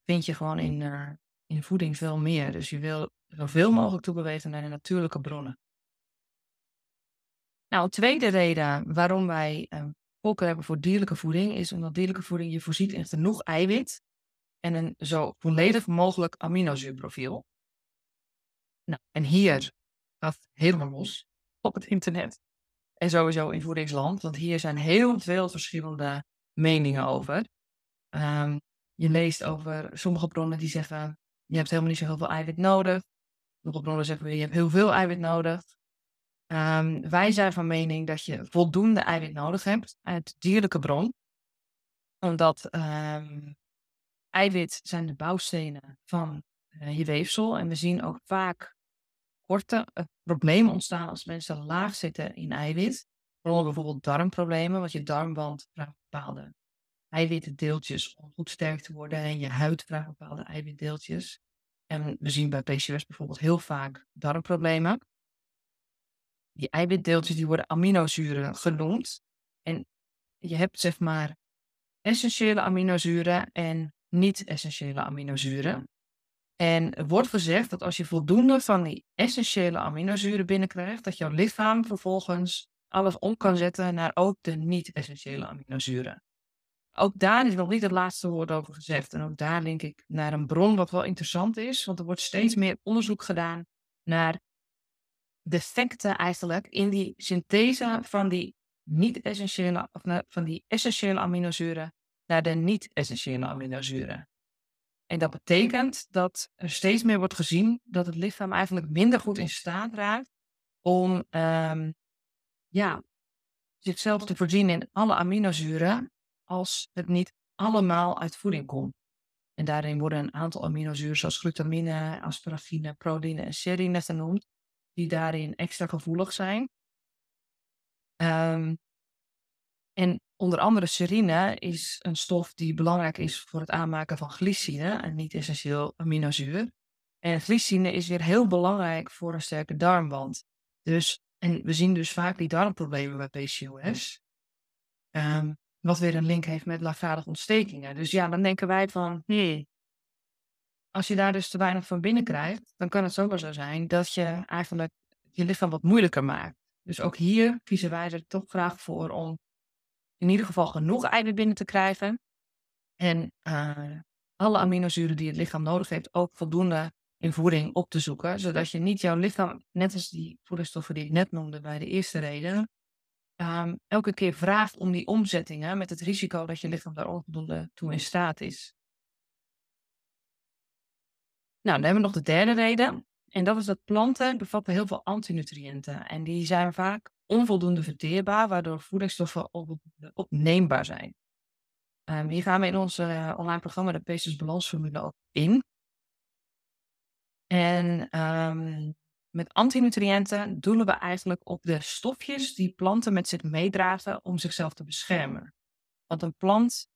Vind je gewoon in, uh, in voeding veel meer. Dus je wil zoveel mogelijk toebewegen naar de natuurlijke bronnen. Nou, een tweede reden waarom wij voorkeur hebben voor dierlijke voeding, is omdat dierlijke voeding je voorziet in genoeg eiwit en een zo volledig mogelijk aminozuurprofiel. Nou, en hier gaat helemaal los op het internet. En sowieso in voedingsland, want hier zijn heel veel verschillende meningen over. Um, je leest over sommige bronnen die zeggen, je hebt helemaal niet zo heel veel eiwit nodig. Bronnen zeggen, je hebt heel veel eiwit nodig. Um, wij zijn van mening dat je voldoende eiwit nodig hebt uit dierlijke bron. Omdat um, eiwit zijn de bouwstenen van uh, je weefsel. En we zien ook vaak korte uh, problemen ontstaan als mensen laag zitten in eiwit. Bijvoorbeeld darmproblemen, want je darmwand vraagt bepaalde eiwitdeeltjes om goed sterk te worden en je huid vraagt bepaalde eiwitdeeltjes. En we zien bij PCOS bijvoorbeeld heel vaak darmproblemen. Die eiwitdeeltjes die worden aminozuren genoemd. En je hebt zeg maar essentiële aminozuren en niet-essentiële aminozuren. En er wordt gezegd dat als je voldoende van die essentiële aminozuren binnenkrijgt, dat jouw lichaam vervolgens alles om kan zetten naar ook de niet-essentiële aminozuren. Ook daar is nog niet het laatste woord over gezegd. En ook daar link ik naar een bron wat wel interessant is, want er wordt steeds meer onderzoek gedaan naar defecten eigenlijk in die synthese van die niet-essentiële, of van die essentiële aminozuren naar de niet-essentiële aminozuren. En dat betekent dat er steeds meer wordt gezien dat het lichaam eigenlijk minder goed in staat raakt om um, ja, zichzelf te voorzien in alle aminozuren als het niet allemaal uit voeding komt. En daarin worden een aantal aminozuren zoals glutamine, asparagine, proline en serine genoemd, die daarin extra gevoelig zijn. Um, en onder andere serine is een stof die belangrijk is voor het aanmaken van glycine, een niet-essentieel aminozuur. En glycine is weer heel belangrijk voor een sterke darmwand. Dus, en we zien dus vaak die darmproblemen bij PCOS. Um, ehm, wat weer een link heeft met laagvaardige ontstekingen. Dus ja, dan denken wij van, nee, als je daar dus te weinig van binnen krijgt, dan kan het zomaar zo zijn dat je eigenlijk je lichaam wat moeilijker maakt. Dus ook hier kiezen wij er toch graag voor om in ieder geval genoeg eiwit binnen te krijgen. En uh, alle aminozuren die het lichaam nodig heeft ook voldoende in voeding op te zoeken. Zodat je niet jouw lichaam, net als die voedingsstoffen die ik net noemde bij de eerste reden, ehm, elke keer vraagt om die omzettingen met het risico dat je lichaam daar onvoldoende toe in staat is. Nou, dan hebben we nog de derde reden. En dat is dat planten bevatten heel veel antinutriënten. En die zijn vaak onvoldoende verteerbaar, waardoor voedingsstoffen opneembaar zijn. Um, hier gaan we in ons uh, online programma de Peces Balansformule ook in. En um, met antinutriënten doelen we eigenlijk op de stofjes die planten met zich meedragen om zichzelf te beschermen. Want een plant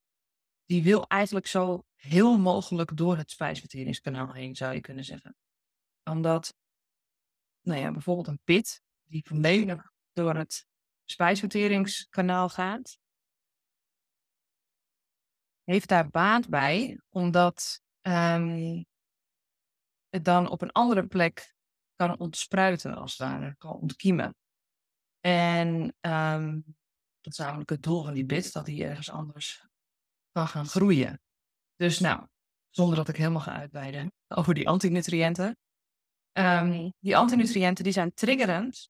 die wil eigenlijk zo heel mogelijk door het spijsverteringskanaal heen, zou je kunnen zeggen. Omdat, nou ja, bijvoorbeeld een pit die volledig door het spijsverteringskanaal gaat, heeft daar baat bij, omdat um, het dan op een andere plek kan ontspruiten, als het ware, kan ontkiemen. En um, dat is namelijk het doel van die bit, dat die ergens anders kan gaan groeien. Dus nou, zonder dat ik helemaal ga uitweiden over die antinutriënten. Um, die antinutriënten die zijn triggerend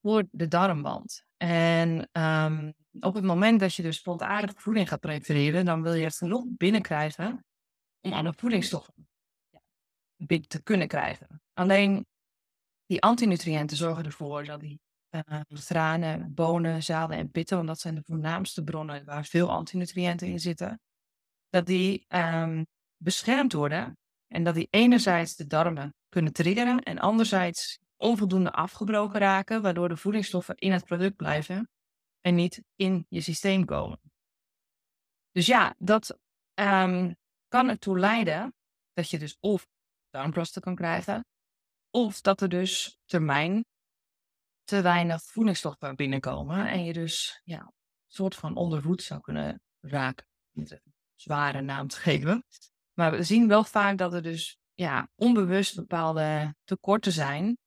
voor de darmwand. En um, op het moment dat je dus plantaardige voeding gaat prefereren, dan wil je er genoeg binnenkrijgen om de voedingsstoffen te kunnen krijgen. Alleen die antinutriënten zorgen ervoor dat die uh, granen, bonen, zaden en pitten, want dat zijn de voornaamste bronnen waar veel antinutriënten in zitten, dat die um, beschermd worden en dat die enerzijds de darmen kunnen triggeren en anderzijds onvoldoende afgebroken raken, waardoor de voedingsstoffen in het product blijven en niet in je systeem komen. Dus ja, dat um, kan ertoe leiden dat je dus of darmklachten kan krijgen, of dat er dus termijn te weinig voedingsstoffen binnenkomen en je dus ja, een soort van ondervoed zou kunnen raken. Zware naam te geven. Maar we zien wel vaak dat er dus ja, onbewust bepaalde tekorten zijn,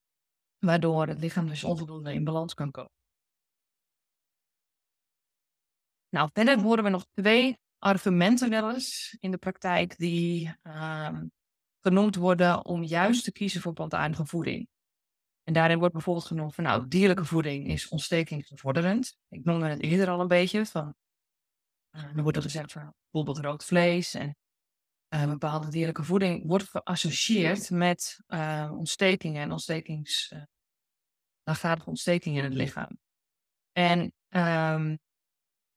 waardoor het lichaam dus onvoldoende in balans kan komen. Nou, verder horen we nog twee argumenten wel eens in de praktijk die uh, genoemd worden om juist te kiezen voor plantaardige voeding. En daarin wordt bijvoorbeeld genoemd van nou, dierlijke voeding is ontstekingsbevorderend. Ik noemde het eerder al een beetje van, uh, er wordt er gezegd van bijvoorbeeld rood vlees en uh, bepaalde dierlijke voeding wordt geassocieerd met uh, ontstekingen en ontstekings, uh, ontstekingen in het lichaam. En um,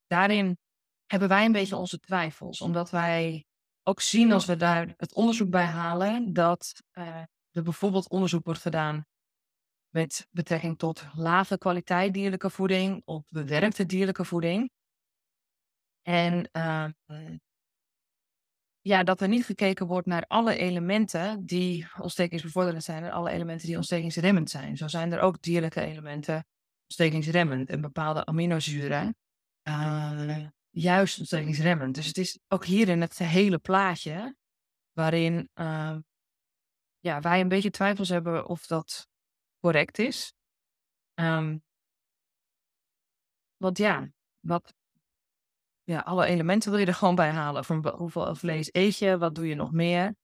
daarin hebben wij een beetje onze twijfels, omdat wij ook zien als we daar het onderzoek bij halen dat uh, er bijvoorbeeld onderzoek wordt gedaan met betrekking tot lage kwaliteit dierlijke voeding of bewerkte dierlijke voeding. En uh, ja, dat er niet gekeken wordt naar alle elementen die ontstekingsbevorderend zijn en alle elementen die ontstekingsremmend zijn. Zo zijn er ook dierlijke elementen ontstekingsremmend en bepaalde aminozuren uh, juist ontstekingsremmend. Dus het is ook hierin het hele plaatje waarin uh, ja, wij een beetje twijfels hebben of dat correct is. Um, want ja, wat, ja, alle elementen wil je er gewoon bij halen. Van hoeveel vlees eet je? Wat doe je nog meer?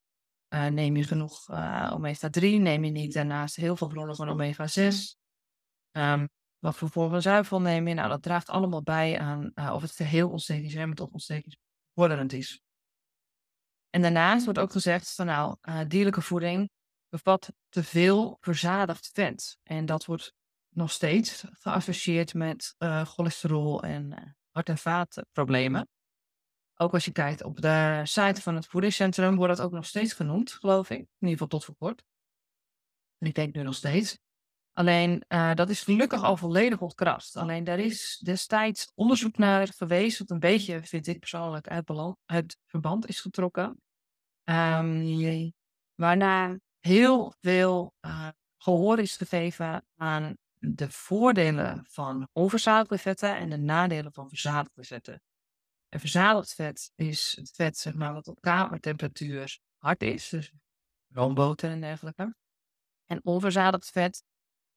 Uh, neem je genoeg uh, omega 3? Neem je niet daarnaast heel veel bronnen van omega 6? Um, wat voor vorm van zuivel neem je? Nou, dat draagt allemaal bij aan uh, of het geheel ontstekingsremmend of ontstekingsvorderend is. En daarnaast wordt ook gezegd van nou, dierlijke voeding bevat te veel verzadigd vet. En dat wordt nog steeds geassocieerd met cholesterol en hart- en vaatproblemen. Ook als je kijkt op de site van het voedingscentrum wordt dat ook nog steeds genoemd, geloof ik. In ieder geval tot voor kort. En ik denk nu nog steeds. Alleen uh, dat is gelukkig al volledig ontkrast. Alleen daar is destijds onderzoek naar geweest, wat een beetje, vind ik persoonlijk, uit, uit verband is getrokken. Um, waarna heel veel uh, gehoor is gegeven aan de voordelen van onverzadigde vetten en de nadelen van verzadigde vetten. En verzadigd vet is het vet zeg maar, wat op kamertemperatuur hard is, dus roomboter en dergelijke. En onverzadigd vet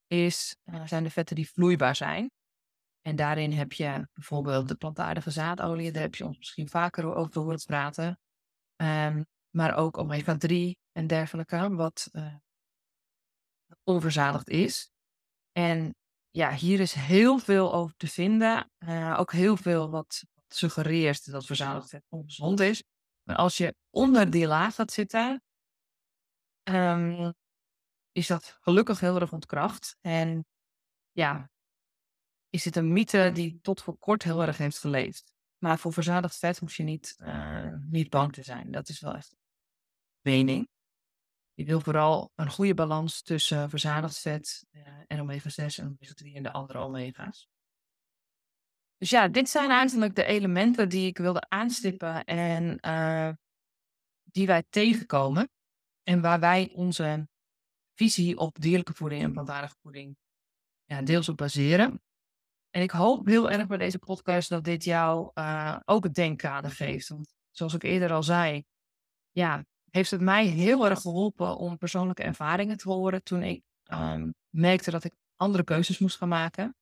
is, uh, zijn de vetten die vloeibaar zijn. En daarin heb je bijvoorbeeld de plantaardige zaadolie, daar heb je ons misschien vaker over horen praten. Ehm, maar ook omega-3 en dergelijke, wat uh, onverzadigd is. En ja, hier is heel veel over te vinden. Uh, ook heel veel wat suggereert dat verzadigd vet ongezond is. Maar als je onder die laag gaat zitten, um, is dat gelukkig heel erg ontkracht. En ja, is het een mythe die tot voor kort heel erg heeft geleefd. Maar voor verzadigd vet hoef je niet, uh, niet bang te zijn. Dat is wel echt mening. Je wil vooral een goede balans tussen verzadigd vet uh, en omega-6 en omega-3 en de andere omega's. Dus ja, dit zijn eigenlijk de elementen die ik wilde aanstippen en uh, die wij tegenkomen. En waar wij onze visie op dierlijke voeding en plantaardige voeding ja, deels op baseren. En ik hoop heel erg bij deze podcast dat dit jou uh, ook het denkkader geeft. Want zoals ik eerder al zei, ja, heeft het mij heel erg geholpen om persoonlijke ervaringen te horen toen ik um, merkte dat ik andere keuzes moest gaan maken.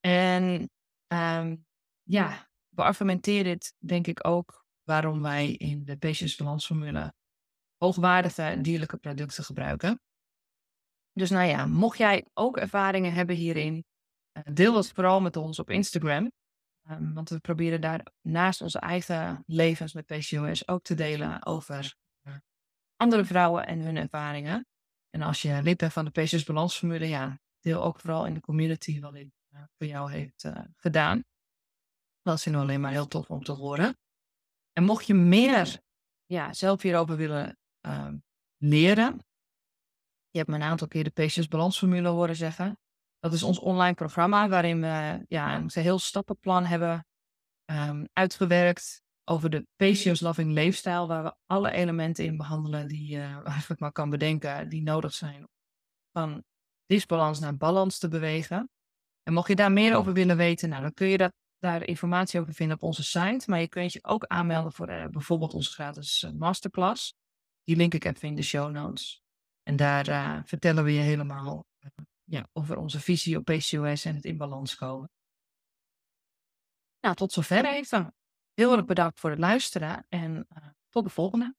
En um, ja, beargumenteer dit denk ik ook waarom wij in de Patience Balansformule hoogwaardige dierlijke producten gebruiken. Dus nou ja, mocht jij ook ervaringen hebben hierin, eh, deel dat vooral met ons op Instagram. Um, want we proberen daar naast onze eigen levens met PCOS ook te delen over uh, andere vrouwen en hun ervaringen. En als je lid bent van de PCOS Balansformule, ja, deel ook vooral in de community wat dit uh, voor jou heeft gedaan. Dat is nu alleen maar heel tof om te horen. En mocht je meer ja, zelf hierover willen uh, leren, je hebt me een aantal keer de PCS balansformule horen zeggen. Dat is ons online programma waarin we ja, een heel stappenplan hebben um, uitgewerkt over de PCOS loving leefstijl, waar we alle elementen in behandelen die je uh, eigenlijk maar kan bedenken, die nodig zijn van disbalans naar balans te bewegen. En mocht je daar meer over willen weten, nou, dan kun je dat, daar informatie over vinden op onze site. Maar je kunt je ook aanmelden voor uh, bijvoorbeeld onze gratis uh, masterclass. Die link ik even in de show notes. En daar uh, vertellen we je helemaal ja, over onze visie op PCOS en het in balans komen. Nou, tot zover even. Heel erg bedankt voor het luisteren en tot de volgende.